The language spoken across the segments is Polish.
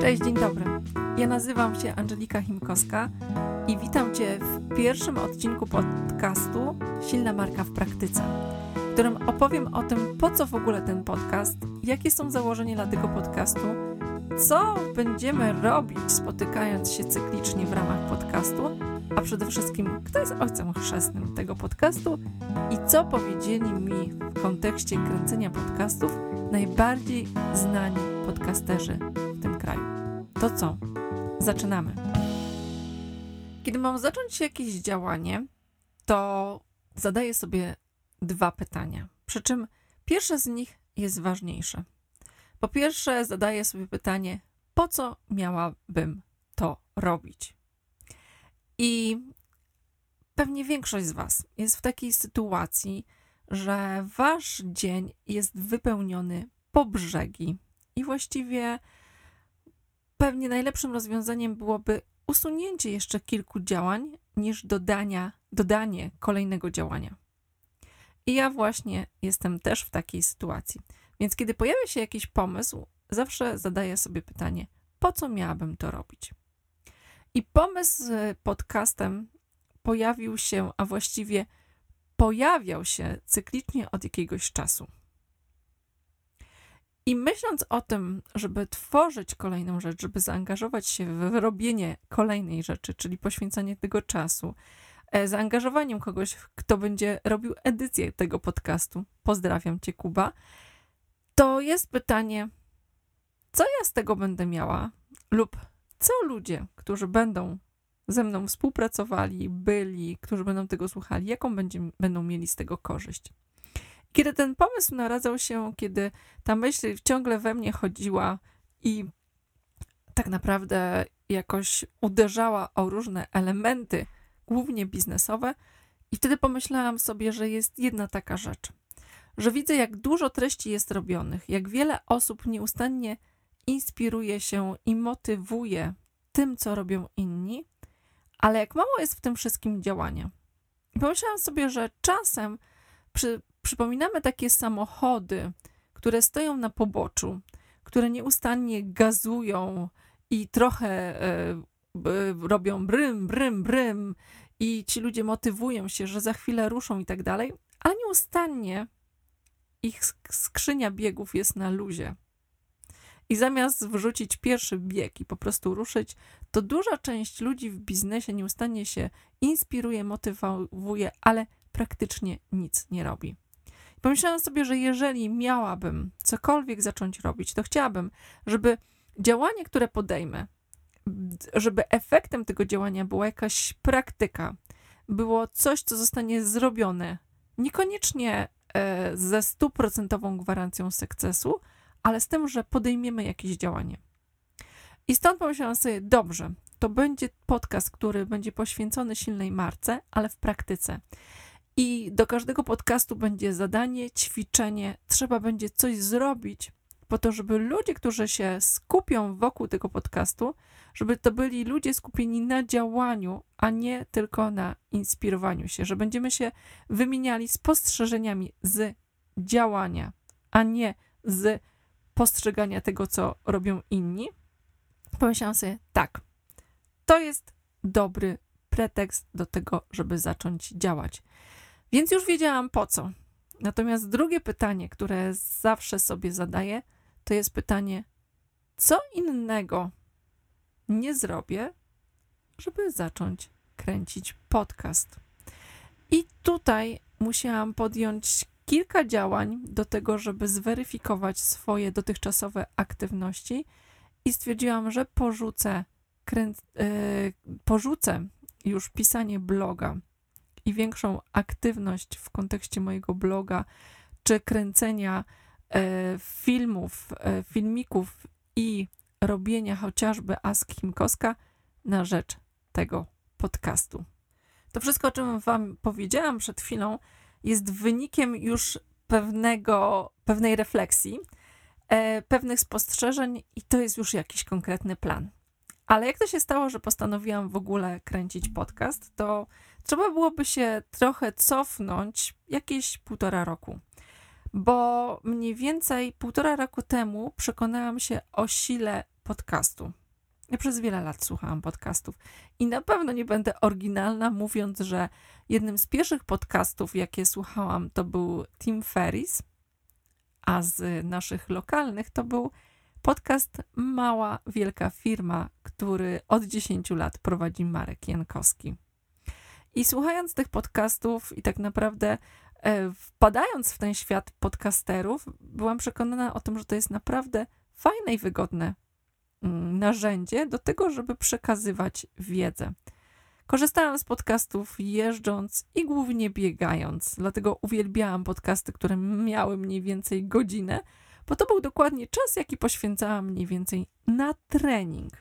Cześć, dzień dobry. Ja nazywam się Angelika Chimkowska i witam Cię w pierwszym odcinku podcastu Silna Marka w Praktyce, w którym opowiem o tym, po co w ogóle ten podcast, jakie są założenia dla tego podcastu, co będziemy robić spotykając się cyklicznie w ramach podcastu, a przede wszystkim kto jest ojcem chrzestnym tego podcastu i co powiedzieli mi w kontekście kręcenia podcastów najbardziej znani podcasterzy w tym kraju. To co? Zaczynamy. Kiedy mam zacząć jakieś działanie, to zadaję sobie dwa pytania. Przy czym pierwsze z nich jest ważniejsze. Po pierwsze, zadaję sobie pytanie, po co miałabym to robić? I pewnie większość z Was jest w takiej sytuacji, że Wasz dzień jest wypełniony po brzegi i właściwie pewnie najlepszym rozwiązaniem byłoby usunięcie jeszcze kilku działań niż dodania, dodanie kolejnego działania. I ja właśnie jestem też w takiej sytuacji. Więc kiedy pojawia się jakiś pomysł, zawsze zadaję sobie pytanie, po co miałabym to robić? I pomysł z podcastem pojawił się, a właściwie pojawiał się cyklicznie od jakiegoś czasu. I myśląc o tym, żeby tworzyć kolejną rzecz, żeby zaangażować się w robienie kolejnej rzeczy, czyli poświęcanie tego czasu, e, zaangażowaniem kogoś, kto będzie robił edycję tego podcastu, pozdrawiam cię, Kuba, to jest pytanie, co ja z tego będę miała, lub co ludzie, którzy będą ze mną współpracowali, byli, którzy będą tego słuchali, jaką będzie, będą mieli z tego korzyść. Kiedy ten pomysł naradzał się, kiedy ta myśl ciągle we mnie chodziła i tak naprawdę jakoś uderzała o różne elementy, głównie biznesowe, i wtedy pomyślałam sobie, że jest jedna taka rzecz, że widzę, jak dużo treści jest robionych, jak wiele osób nieustannie inspiruje się i motywuje tym, co robią inni, ale jak mało jest w tym wszystkim działania. Pomyślałam sobie, że czasem przy, przypominamy takie samochody, które stoją na poboczu, które nieustannie gazują i trochę e, robią brym, brym, brym i ci ludzie motywują się, że za chwilę ruszą i tak dalej, ale nieustannie ich skrzynia biegów jest na luzie. I zamiast wrzucić pierwszy bieg i po prostu ruszyć, to duża część ludzi w biznesie nieustannie się inspiruje, motywuje, ale praktycznie nic nie robi. Pomyślałam sobie, że jeżeli miałabym cokolwiek zacząć robić, to chciałabym, żeby działanie, które podejmę, żeby efektem tego działania była jakaś praktyka, było coś, co zostanie zrobione, niekoniecznie e, ze stuprocentową gwarancją sukcesu, ale z tym, że podejmiemy jakieś działanie. I stąd pomyślałam sobie, dobrze, to będzie podcast, który będzie poświęcony silnej marce, ale w praktyce. I do każdego podcastu będzie zadanie, ćwiczenie, trzeba będzie coś zrobić, po to, żeby ludzie, którzy się skupią wokół tego podcastu, żeby to byli ludzie skupieni na działaniu, a nie tylko na inspirowaniu się, że będziemy się wymieniali spostrzeżeniami z działania, a nie z postrzegania tego, co robią inni. Pomyślałam sobie, tak, to jest dobry pretekst do tego, żeby zacząć działać. Więc już wiedziałam po co. Natomiast drugie pytanie, które zawsze sobie zadaję, to jest pytanie, co innego nie zrobię, żeby zacząć kręcić podcast. I tutaj musiałam podjąć kilka działań do tego, żeby zweryfikować swoje dotychczasowe aktywności i stwierdziłam, że porzucę, kręc, yy, porzucę już pisanie bloga i większą aktywność w kontekście mojego bloga, czy kręcenia e, filmów, e, filmików i robienia chociażby Ask Himkoska na rzecz tego podcastu. To wszystko, o czym Wam powiedziałam przed chwilą, jest wynikiem już pewnego, pewnej refleksji, e, pewnych spostrzeżeń, i to jest już jakiś konkretny plan. Ale jak to się stało, że postanowiłam w ogóle kręcić podcast, to trzeba byłoby się trochę cofnąć jakieś półtora roku. Bo mniej więcej półtora roku temu przekonałam się o sile podcastu. Ja przez wiele lat słuchałam podcastów i na pewno nie będę oryginalna, mówiąc, że jednym z pierwszych podcastów, jakie słuchałam, to był Tim Ferris, a z naszych lokalnych to był podcast Mała Wielka Firma, który od 10 lat prowadzi Marek Jankowski. I słuchając tych podcastów i tak naprawdę e, wpadając w ten świat podcasterów, byłam przekonana o tym, że to jest naprawdę fajne i wygodne narzędzie do tego, żeby przekazywać wiedzę. Korzystałam z podcastów jeżdżąc i głównie biegając, dlatego uwielbiałam podcasty, które miały mniej więcej godzinę, bo to był dokładnie czas, jaki poświęcałam mniej więcej na trening.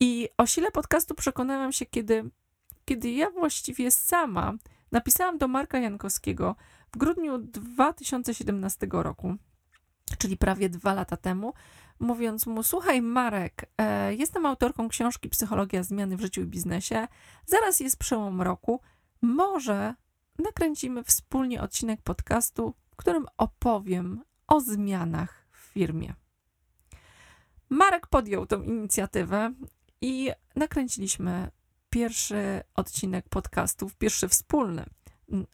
I o sile podcastu przekonałam się, kiedy, kiedy ja właściwie sama napisałam do Marka Jankowskiego w grudniu 2017 roku, czyli prawie dwa lata temu, mówiąc mu: Słuchaj, Marek, e, jestem autorką książki Psychologia zmiany w życiu i biznesie. Zaraz jest przełom roku. Może nakręcimy wspólnie odcinek podcastu, w którym opowiem o zmianach w firmie. Marek podjął tą inicjatywę i nakręciliśmy pierwszy odcinek podcastu, pierwszy wspólny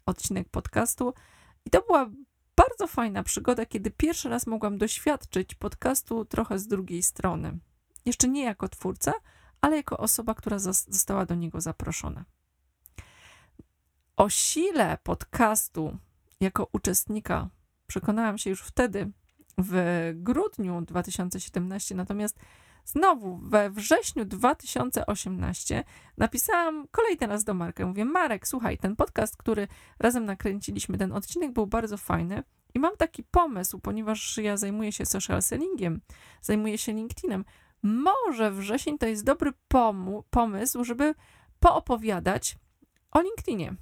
odcinek podcastu. I to była bardzo fajna przygoda, kiedy pierwszy raz mogłam doświadczyć podcastu trochę z drugiej strony. Jeszcze nie jako twórca, ale jako osoba, która została do niego zaproszona. O sile podcastu jako uczestnika przekonałam się już wtedy, w grudniu 2017, natomiast znowu we wrześniu 2018 napisałam kolejny raz do Marka. Mówię, Marek, słuchaj, ten podcast, który razem nakręciliśmy, ten odcinek był bardzo fajny i mam taki pomysł, ponieważ ja zajmuję się social sellingiem, zajmuję się LinkedInem. Może wrzesień to jest dobry pomysł, żeby poopowiadać o LinkedInie.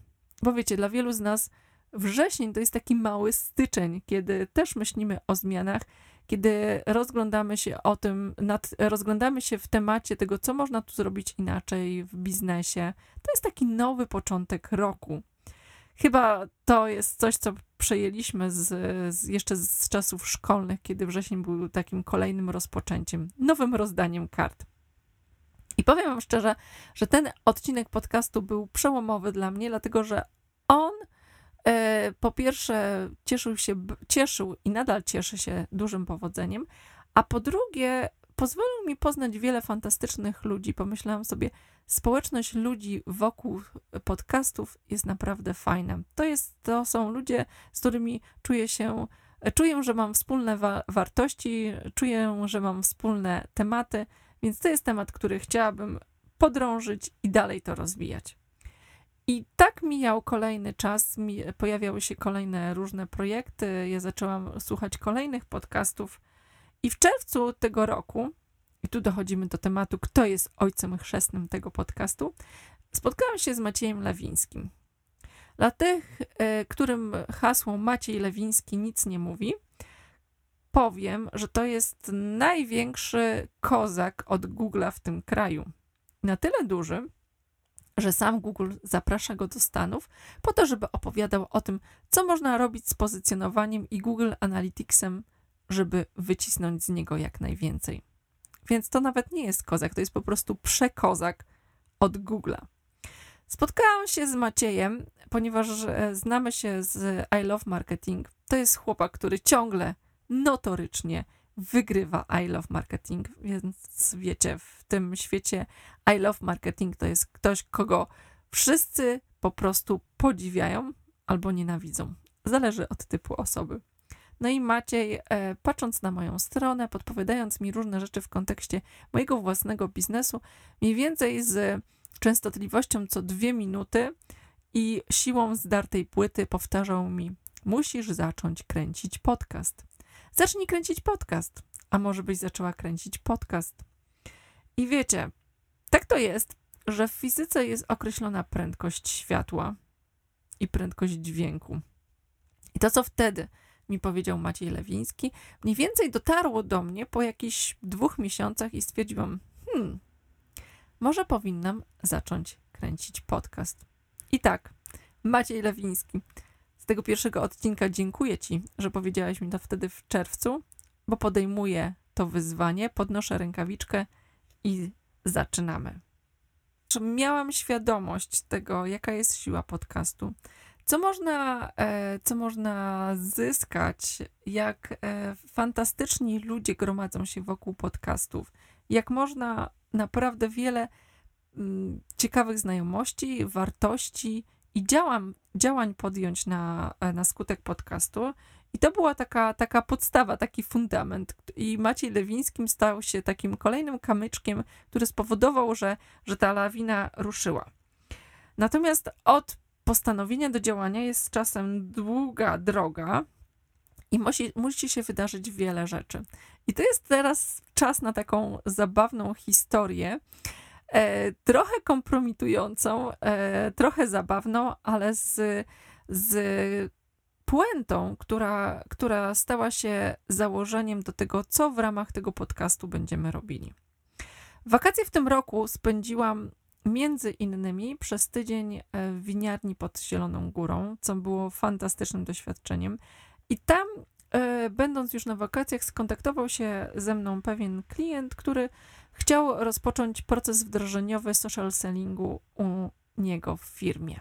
Bo wiecie, dla wielu z nas wrzesień to jest taki mały styczeń, kiedy też myślimy o zmianach, kiedy rozglądamy się o tym, nad, rozglądamy się w temacie tego, co można tu zrobić inaczej w biznesie. To jest taki nowy początek roku. Chyba to jest coś, co przejęliśmy z, z, jeszcze z czasów szkolnych, kiedy wrzesień był takim kolejnym rozpoczęciem, nowym rozdaniem kart. I powiem Wam szczerze, że ten odcinek podcastu był przełomowy dla mnie, dlatego że on po pierwsze cieszył się, cieszył i nadal cieszy się dużym powodzeniem, a po drugie pozwolił mi poznać wiele fantastycznych ludzi. Pomyślałam sobie, społeczność ludzi wokół podcastów jest naprawdę fajna. To, jest, to są ludzie, z którymi czuję się, czuję, że mam wspólne wa wartości, czuję, że mam wspólne tematy, więc to jest temat, który chciałabym podrążyć i dalej to rozwijać. I tak mijał kolejny czas, pojawiały się kolejne różne projekty. Ja zaczęłam słuchać kolejnych podcastów. I w czerwcu tego roku, i tu dochodzimy do tematu, kto jest ojcem chrzestnym tego podcastu, spotkałam się z Maciejem Lewińskim. Dla tych, e, którym hasło Maciej Lewiński nic nie mówi, powiem, że to jest największy kozak od Google'a w tym kraju. Na tyle duży, że sam Google zaprasza go do Stanów po to, żeby opowiadał o tym, co można robić z pozycjonowaniem i Google Analyticsem, żeby wycisnąć z niego jak najwięcej. Więc to nawet nie jest kozak, to jest po prostu przekozak od Google'a. Spotkałam się z Maciejem, ponieważ e, znamy się z I Love Marketing. To jest chłopak, który ciągle notorycznie wygrywa I Love Marketing, więc wiecie, w tym świecie I Love Marketing to jest ktoś, kogo wszyscy po prostu podziwiają albo nienawidzą. Zależy od typu osoby. No i Maciej, e, patrząc na moją stronę, podpowiadając mi różne rzeczy w kontekście mojego własnego biznesu, mniej więcej z częstotliwością co dwie minuty i siłą zdartej płyty powtarzał mi: Musisz zacząć kręcić podcast. Zacznij kręcić podcast. A może byś zaczęła kręcić podcast? I wiecie, tak to jest, że w fizyce jest określona prędkość światła i prędkość dźwięku. I to, co wtedy mi powiedział Maciej Lewiński, mniej więcej dotarło do mnie po jakichś dwóch miesiącach i stwierdziłam, hmm, może powinnam zacząć kręcić podcast. I tak, Maciej Lewiński. Z tego pierwszego odcinka dziękuję Ci, że powiedziałaś mi to wtedy w czerwcu, bo podejmuję to wyzwanie, podnoszę rękawiczkę i zaczynamy. Miałam świadomość tego, jaka jest siła podcastu. Co można, e, co można zyskać, jak e, fantastyczni ludzie gromadzą się wokół podcastów, jak można naprawdę wiele mm, ciekawych znajomości, wartości i działań, działań podjąć na, e, na skutek podcastu. I to była taka, taka podstawa, taki fundament. I Maciej Lewińskim stał się takim kolejnym kamyczkiem, który spowodował, że, że ta lawina ruszyła. Natomiast od postanowienia do działania jest czasem długa droga i musi, musi się wydarzyć wiele rzeczy. I to jest teraz czas na taką zabawną historię, trochę kompromitującą, e, trochę zabawną, ale z, z puentą, która, która stała się założeniem do tego, co w ramach tego podcastu będziemy robili. Wakacje w tym roku spędziłam między innymi przez tydzień e, w winiarni pod Zieloną Górą, co było fantastycznym doświadczeniem. I tam, e, będąc już na wakacjach, skontaktował się ze mną pewien klient, który chciał rozpocząć proces wdrożeniowy social sellingu u niego w firmie.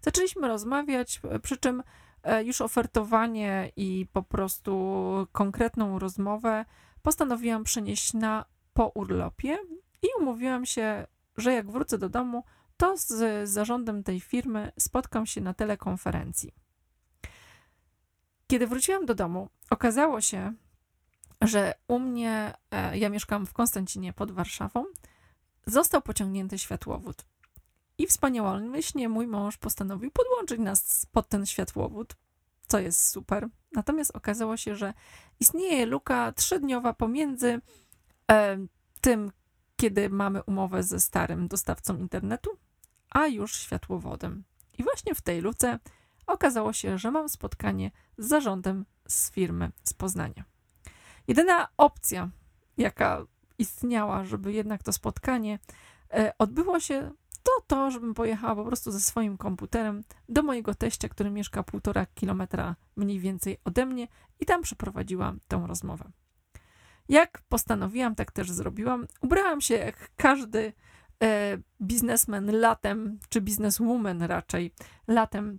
Zaczęliśmy rozmawiać, przy czym e, już ofertowanie i po prostu konkretną rozmowę postanowiłam przenieść na po urlopie i umówiłam się że jak wrócę do domu, to z zarządem tej firmy spotkam się na telekonferencji. Kiedy wróciłam do domu, okazało się, że u mnie, e, ja mieszkam w Konstancinie pod Warszawą, został pociągnięty światłowód. I wspaniałomyślnie mój mąż postanowił podłączyć nas pod ten światłowód, co jest super. Natomiast okazało się, że istnieje luka trzydniowa pomiędzy e, tym, kiedy mamy umowę ze starym dostawcą internetu, a już światłowodem. I właśnie w tej luce okazało się, że mam spotkanie z zarządem z firmy z Poznania. Jedyna opcja, jaka istniała, żeby jednak to spotkanie e, odbyło się, to to, żebym pojechała po prostu ze swoim komputerem do mojego teścia, który mieszka półtora kilometra mniej więcej ode mnie i tam przeprowadziłam tę rozmowę. Jak postanowiłam, tak też zrobiłam. Ubrałam się jak każdy e, biznesmen latem, czy bizneswoman raczej, latem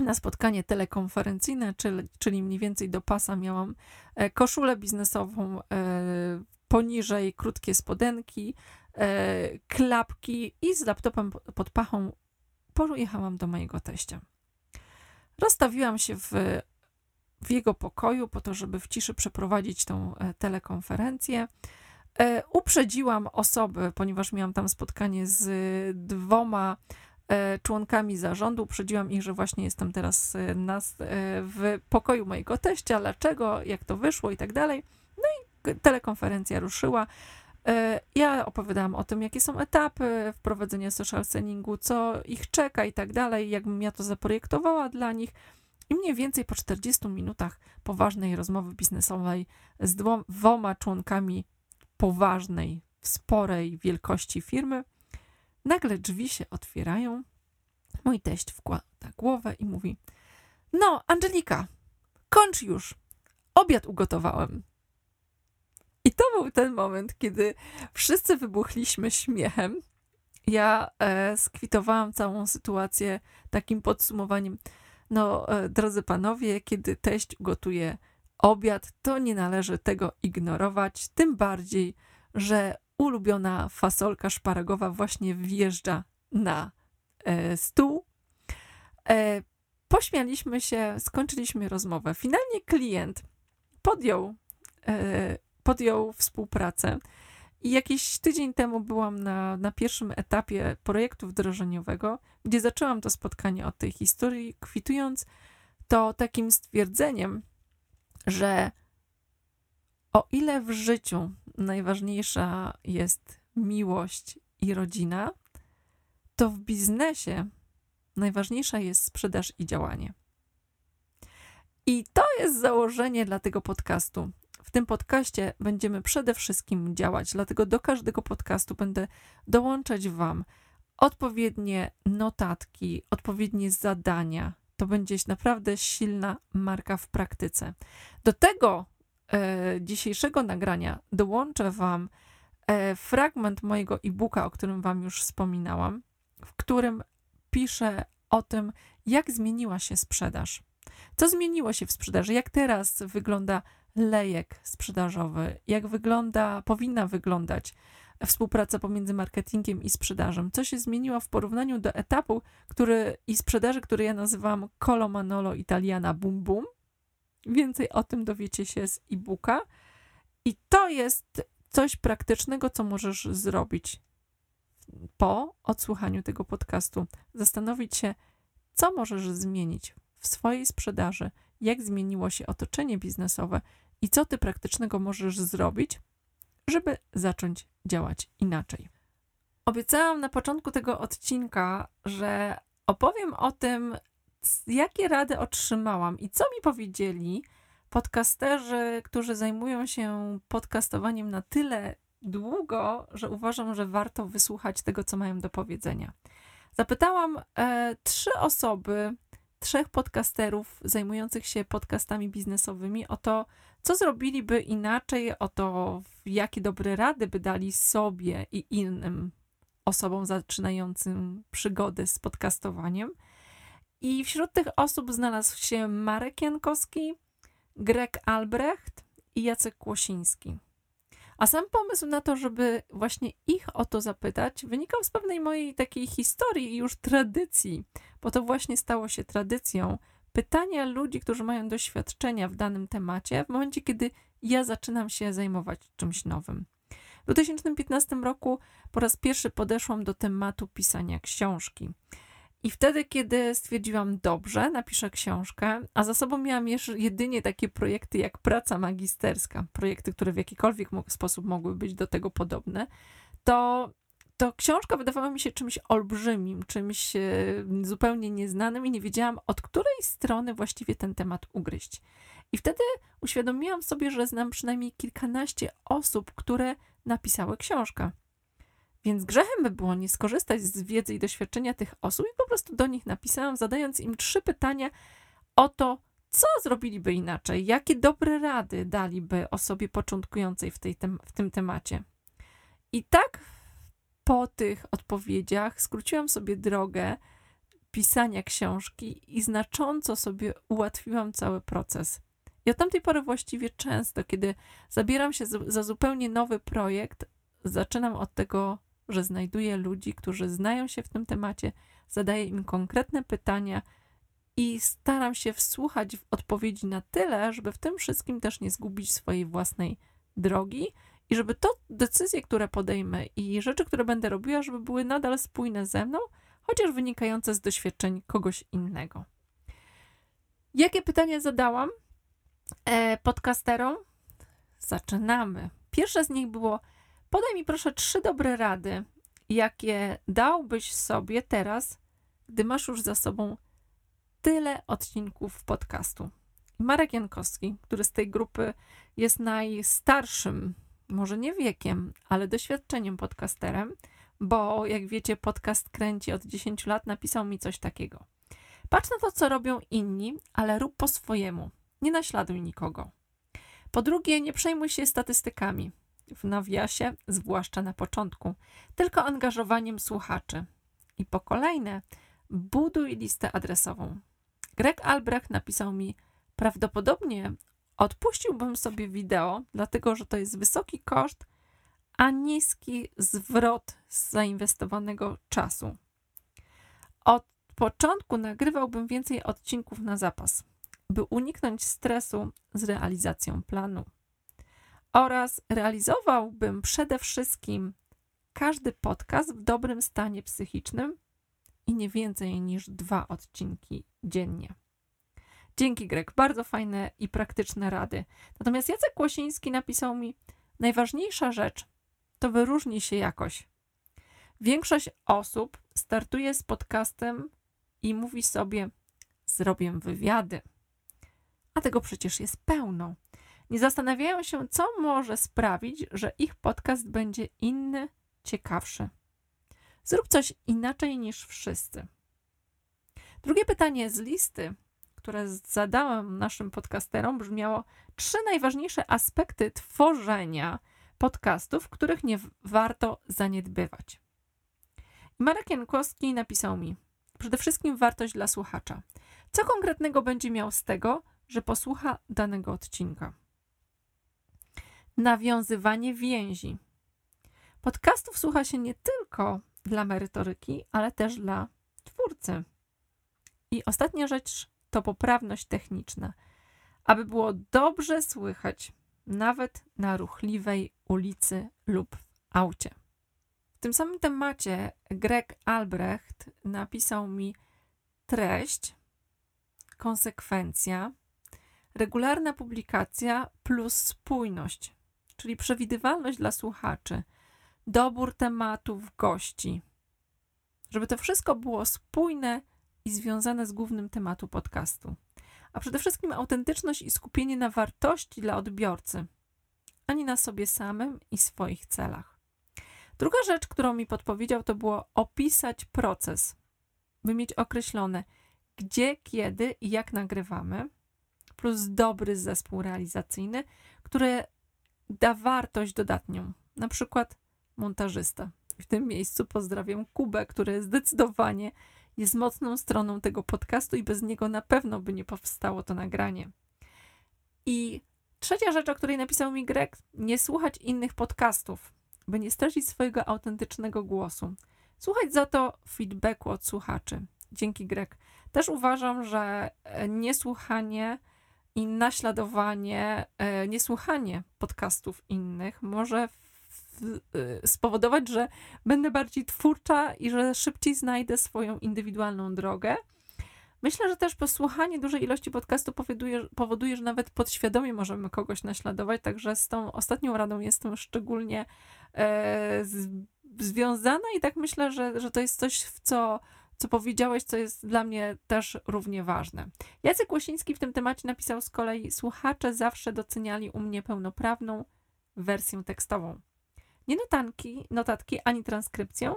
na spotkanie telekonferencyjne, czyli, czyli mniej więcej do pasa miałam e, koszulę biznesową, e, poniżej krótkie spodenki, e, klapki i z laptopem pod pachą pojechałam do mojego teścia. Rozstawiłam się w w jego pokoju, po to, żeby w ciszy przeprowadzić tą telekonferencję. Uprzedziłam osoby, ponieważ miałam tam spotkanie z dwoma członkami zarządu. Uprzedziłam ich, że właśnie jestem teraz nas w pokoju mojego teścia, dlaczego, jak to wyszło i tak dalej. No i telekonferencja ruszyła. Ja opowiadałam o tym, jakie są etapy wprowadzenia social sellingu, co ich czeka i tak dalej, jakbym ja to zaprojektowała dla nich. I mniej więcej po 40 minutach poważnej rozmowy biznesowej z dwoma członkami poważnej, sporej wielkości firmy, nagle drzwi się otwierają. Mój teść wkłada głowę i mówi: No, Angelika, kończ już. Obiad ugotowałem. I to był ten moment, kiedy wszyscy wybuchliśmy śmiechem. Ja e, skwitowałam całą sytuację takim podsumowaniem. No, e, drodzy panowie, kiedy teść gotuje obiad, to nie należy tego ignorować, tym bardziej, że ulubiona fasolka szparagowa właśnie wjeżdża na e, stół. E, pośmialiśmy się, skończyliśmy rozmowę. Finalnie klient podjął, e, podjął współpracę. I jakiś tydzień temu byłam na, na pierwszym etapie projektu wdrożeniowego, gdzie zaczęłam to spotkanie od tej historii, kwitując to takim stwierdzeniem, że o ile w życiu najważniejsza jest miłość i rodzina, to w biznesie najważniejsza jest sprzedaż i działanie. I to jest założenie dla tego podcastu. w tym podcaście będziemy przede wszystkim działać, dlatego do każdego podcastu będę dołączać Wam odpowiednie notatki, odpowiednie zadania. To będzie naprawdę silna marka w praktyce. Do tego dzisiejszego nagrania dołączę Wam e, fragment mojego e-booka, o którym Wam już wspominałam, w którym piszę o tym, jak zmieniła się sprzedaż. Co zmieniło się w sprzedaży? Jak teraz wygląda lejek sprzedażowy? Jak wygląda, powinna wyglądać współpraca pomiędzy marketingiem i sprzedażą? Co się zmieniło w porównaniu do etapu który, i sprzedaży, który ja nazywam Colo Manolo Italiana Boom Boom? Więcej o tym dowiecie się z e-booka. I to jest coś praktycznego, co możesz zrobić po odsłuchaniu tego podcastu. Zastanowić się, co możesz zmienić w swojej sprzedaży, jak zmieniło się otoczenie biznesowe i co ty praktycznego możesz zrobić, żeby zacząć działać inaczej. Obiecałam na początku tego odcinka, że opowiem o tym, jakie rady otrzymałam i co mi powiedzieli podcasterzy, którzy zajmują się podcastowaniem na tyle długo, że uważam, że warto wysłuchać tego, co mają do powiedzenia. Zapytałam e, trzy osoby, trzech podcasterów zajmujących się podcastami biznesowymi o to, co zrobiliby inaczej, o to, jakie dobre rady by dali sobie i innym osobom zaczynającym przygodę z podcastowaniem. I wśród tych osób znalazł się Marek Jankowski, Greg Albrecht i Jacek Kłosiński. A sam pomysł na to, żeby właśnie ich o to zapytać, wynikał z pewnej mojej takiej historii i już tradycji, bo to właśnie stało się tradycją pytania ludzi, którzy mają doświadczenia w danym temacie, w momencie, kiedy ja zaczynam się zajmować czymś nowym. W 2015 roku po raz pierwszy podeszłam do tematu pisania książki. I wtedy, kiedy stwierdziłam, dobrze, napiszę książkę, a za sobą miałam jedynie takie projekty jak praca magisterska, projekty, które w jakikolwiek sposób mogły być do tego podobne, to, to książka wydawała mi się czymś olbrzymim, czymś e, zupełnie nieznanym i nie wiedziałam, od której strony właściwie ten temat ugryźć. I wtedy uświadomiłam sobie, że znam przynajmniej kilkanaście osób, które napisały książkę. Więc grzechem by było nie skorzystać z wiedzy i doświadczenia tych osób i po prostu do nich napisałam, zadając im trzy pytania o to, co zrobiliby inaczej, jakie dobre rady daliby osobie początkującej w, tej tem w tym temacie. I tak po tych odpowiedziach skróciłam sobie drogę pisania książki i znacząco sobie ułatwiłam cały proces. I od tamtej pory właściwie często, kiedy zabieram się za zupełnie nowy projekt, zaczynam od tego że znajduję ludzi, którzy znają się w tym temacie, zadaję im konkretne pytania i staram się wsłuchać w odpowiedzi na tyle, żeby w tym wszystkim też nie zgubić swojej własnej drogi i żeby to decyzje, które podejmę i rzeczy, które będę robiła, żeby były nadal spójne ze mną, chociaż wynikające z doświadczeń kogoś innego. Jakie pytania zadałam e, podcasterom? Zaczynamy. Pierwsze z nich było, Podaj mi proszę trzy dobre rady, jakie dałbyś sobie teraz, gdy masz już za sobą tyle odcinków podcastu. Marek Jankowski, który z tej grupy jest najstarszym, może nie wiekiem, ale doświadczeniem podcasterem, bo jak wiecie, podcast kręci od 10 lat, napisał mi coś takiego. Patrz na to, co robią inni, ale rób po swojemu. Nie naśladuj nikogo. Po drugie, nie przejmuj się statystykami w nawiasie, zwłaszcza na początku, tylko angażowaniem słuchaczy. I po kolejne, buduj listę adresową. Greg Albrecht napisał mi, prawdopodobnie odpuściłbym sobie wideo, dlatego że to jest wysoki koszt, a niski zwrot z zainwestowanego czasu. Od początku nagrywałbym więcej odcinków na zapas, by uniknąć stresu z realizacją planu oraz realizowałbym przede wszystkim każdy podcast w dobrym stanie psychicznym i nie więcej niż dwa odcinki dziennie. Dzięki Greg, bardzo fajne i praktyczne rady. Natomiast Jacek Kłosiński napisał mi: Najważniejsza rzecz to wyróżni się jakoś. Większość osób startuje z podcastem i mówi sobie: Zrobię wywiady. A tego przecież jest pełno. Nie zastanawiają się, co może sprawić, że ich podcast będzie inny, ciekawszy. Zrób coś inaczej niż wszyscy. Drugie pytanie z listy, które zadałam naszym podcasterom, brzmiało: trzy najważniejsze aspekty tworzenia podcastów, których nie warto zaniedbywać. Marek Jankowski napisał mi: Przede wszystkim wartość dla słuchacza. Co konkretnego będzie miał z tego, że posłucha danego odcinka? Nawiązywanie więzi. Podcastów słucha się nie tylko dla merytoryki, ale też dla twórcy. I ostatnia rzecz to poprawność techniczna. Aby było dobrze słychać, nawet na ruchliwej ulicy lub w aucie. W tym samym temacie Greg Albrecht napisał mi treść, konsekwencja, regularna publikacja plus spójność, czyli przewidywalność dla słuchaczy, dobór tematów, gości. Żeby to wszystko było spójne i związane z głównym tematu podcastu. A przede wszystkim autentyczność i skupienie na wartości dla odbiorcy, ani na sobie samym i swoich celach. Druga rzecz, którą mi podpowiedział, to było opisać proces, by mieć określone, gdzie, kiedy i jak nagrywamy, plus dobry zespół realizacyjny, który da wartość dodatnią, na przykład montażysta. W tym miejscu pozdrawiam Kubę, który zdecydowanie jest mocną stroną tego podcastu i bez niego na pewno by nie powstało to nagranie. I trzecia rzecz, o której napisał mi Greg, nie słuchać innych podcastów, by nie stracić swojego autentycznego głosu. Słuchać za to feedbacku od słuchaczy. Dzięki Greg. Też uważam, że e, niesłuchanie i naśladowanie, e, niesłuchanie podcastów innych może Y, spowodować, że będę bardziej twórcza i że szybciej znajdę swoją indywidualną drogę. Myślę, że też posłuchanie dużej ilości podcastu powoduje, powoduje, że nawet podświadomie możemy kogoś naśladować, także z tą ostatnią radą jestem szczególnie e, z, związana i tak myślę, że, że to jest coś, w co, co powiedziałeś, co jest dla mnie też równie ważne. Jacek Łosiński w tym temacie napisał z kolei: Słuchacze zawsze doceniali u mnie pełnoprawną wersję tekstową. Nie notanki, notatki ani transkrypcję,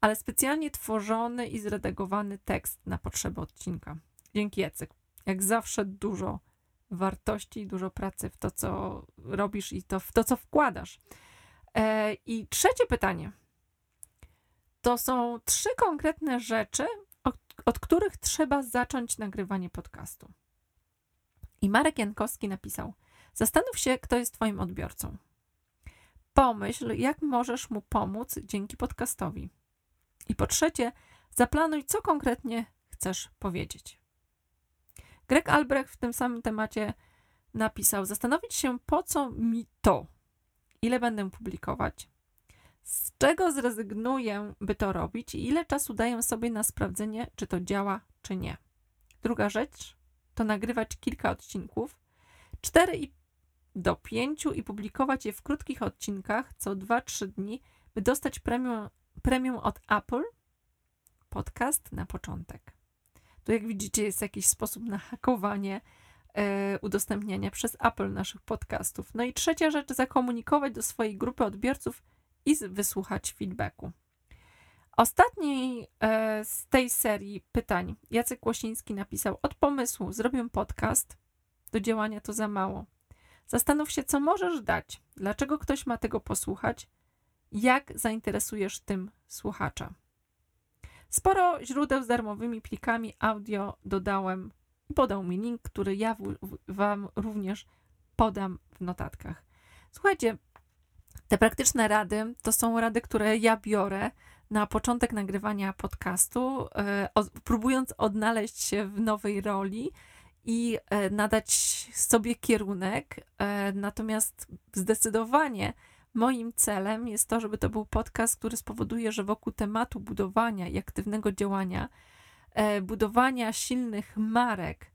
ale specjalnie tworzony i zredagowany tekst na potrzeby odcinka. Dzięki Jacek. Jak zawsze dużo wartości, dużo pracy w to, co robisz i to, w to, co wkładasz. E, I trzecie pytanie. To są trzy konkretne rzeczy, od, od których trzeba zacząć nagrywanie podcastu. I Marek Jankowski napisał: Zastanów się, kto jest Twoim odbiorcą. Pomyśl, jak możesz mu pomóc dzięki podcastowi. I po trzecie, zaplanuj, co konkretnie chcesz powiedzieć. Greg Albrecht w tym samym temacie napisał: Zastanowić się, po co mi to, ile będę publikować, z czego zrezygnuję, by to robić i ile czasu daję sobie na sprawdzenie, czy to działa, czy nie. Druga rzecz to nagrywać kilka odcinków, 4,5 do pięciu i publikować je w krótkich odcinkach co 2-3 dni, by dostać premium, premium od Apple. Podcast na początek. Tu, jak widzicie, jest jakiś sposób na hakowanie e, udostępniania przez Apple naszych podcastów. No i trzecia rzecz, zakomunikować do swojej grupy odbiorców i wysłuchać feedbacku. Ostatniej z tej serii pytań Jacek Łosiński napisał: Od pomysłu zrobię podcast, do działania to za mało. Zastanów się, co możesz dać, dlaczego ktoś ma tego posłuchać, jak zainteresujesz tym słuchacza. Sporo źródeł z darmowymi plikami audio dodałem i podał mi link, który ja Wam również podam w notatkach. Słuchajcie, te praktyczne rady to są rady, które ja biorę na początek nagrywania podcastu, e, próbując odnaleźć się w nowej roli i e, nadać sobie kierunek. E, natomiast zdecydowanie moim celem jest to, żeby to był podcast, który spowoduje, że wokół tematu budowania i aktywnego działania, budowania silnych marek,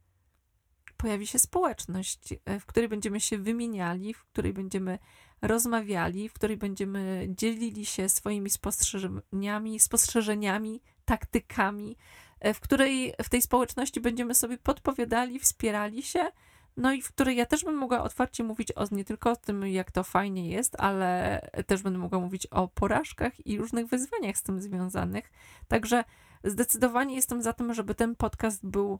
pojawi się społeczność, w której będziemy się wymieniali, w której będziemy rozmawiali, w której będziemy dzielili się swoimi spostrzeżeniami, spostrzeżeniami, taktykami, E, w której w tej społeczności będziemy sobie podpowiadali, wspierali się, no i w której ja też bym mogła otwarcie mówić o, nie tylko o tym, jak to fajnie jest, ale też będę mogła mówić o porażkach i różnych wyzwaniach z tym związanych. Także zdecydowanie jestem za tym, żeby ten podcast był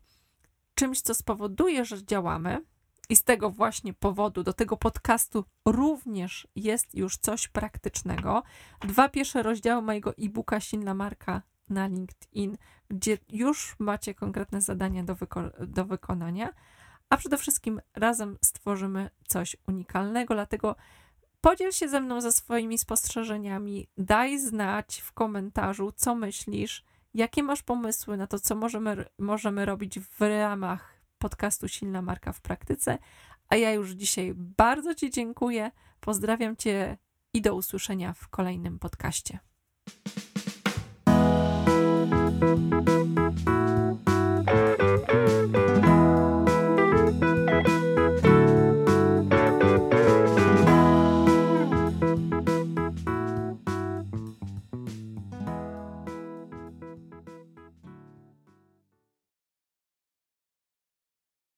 czymś, co spowoduje, że działamy. I z tego właśnie powodu do tego podcastu również jest już coś praktycznego. Dwa pierwsze rozdziały mojego e-booka Silna Marka na LinkedIn, gdzie już macie konkretne zadania do, wyko- do wykonania a przede wszystkim razem stworzymy coś unikalnego. Dlatego podziel się ze mną ze swoimi spostrzeżeniami, daj znać w komentarzu, co myślisz, jakie masz pomysły na to, co możemy, możemy robić w ramach podcastu Silna Marka w Praktyce. A ja już dzisiaj bardzo Ci dziękuję. Pozdrawiam Cię i do usłyszenia w kolejnym podcaście.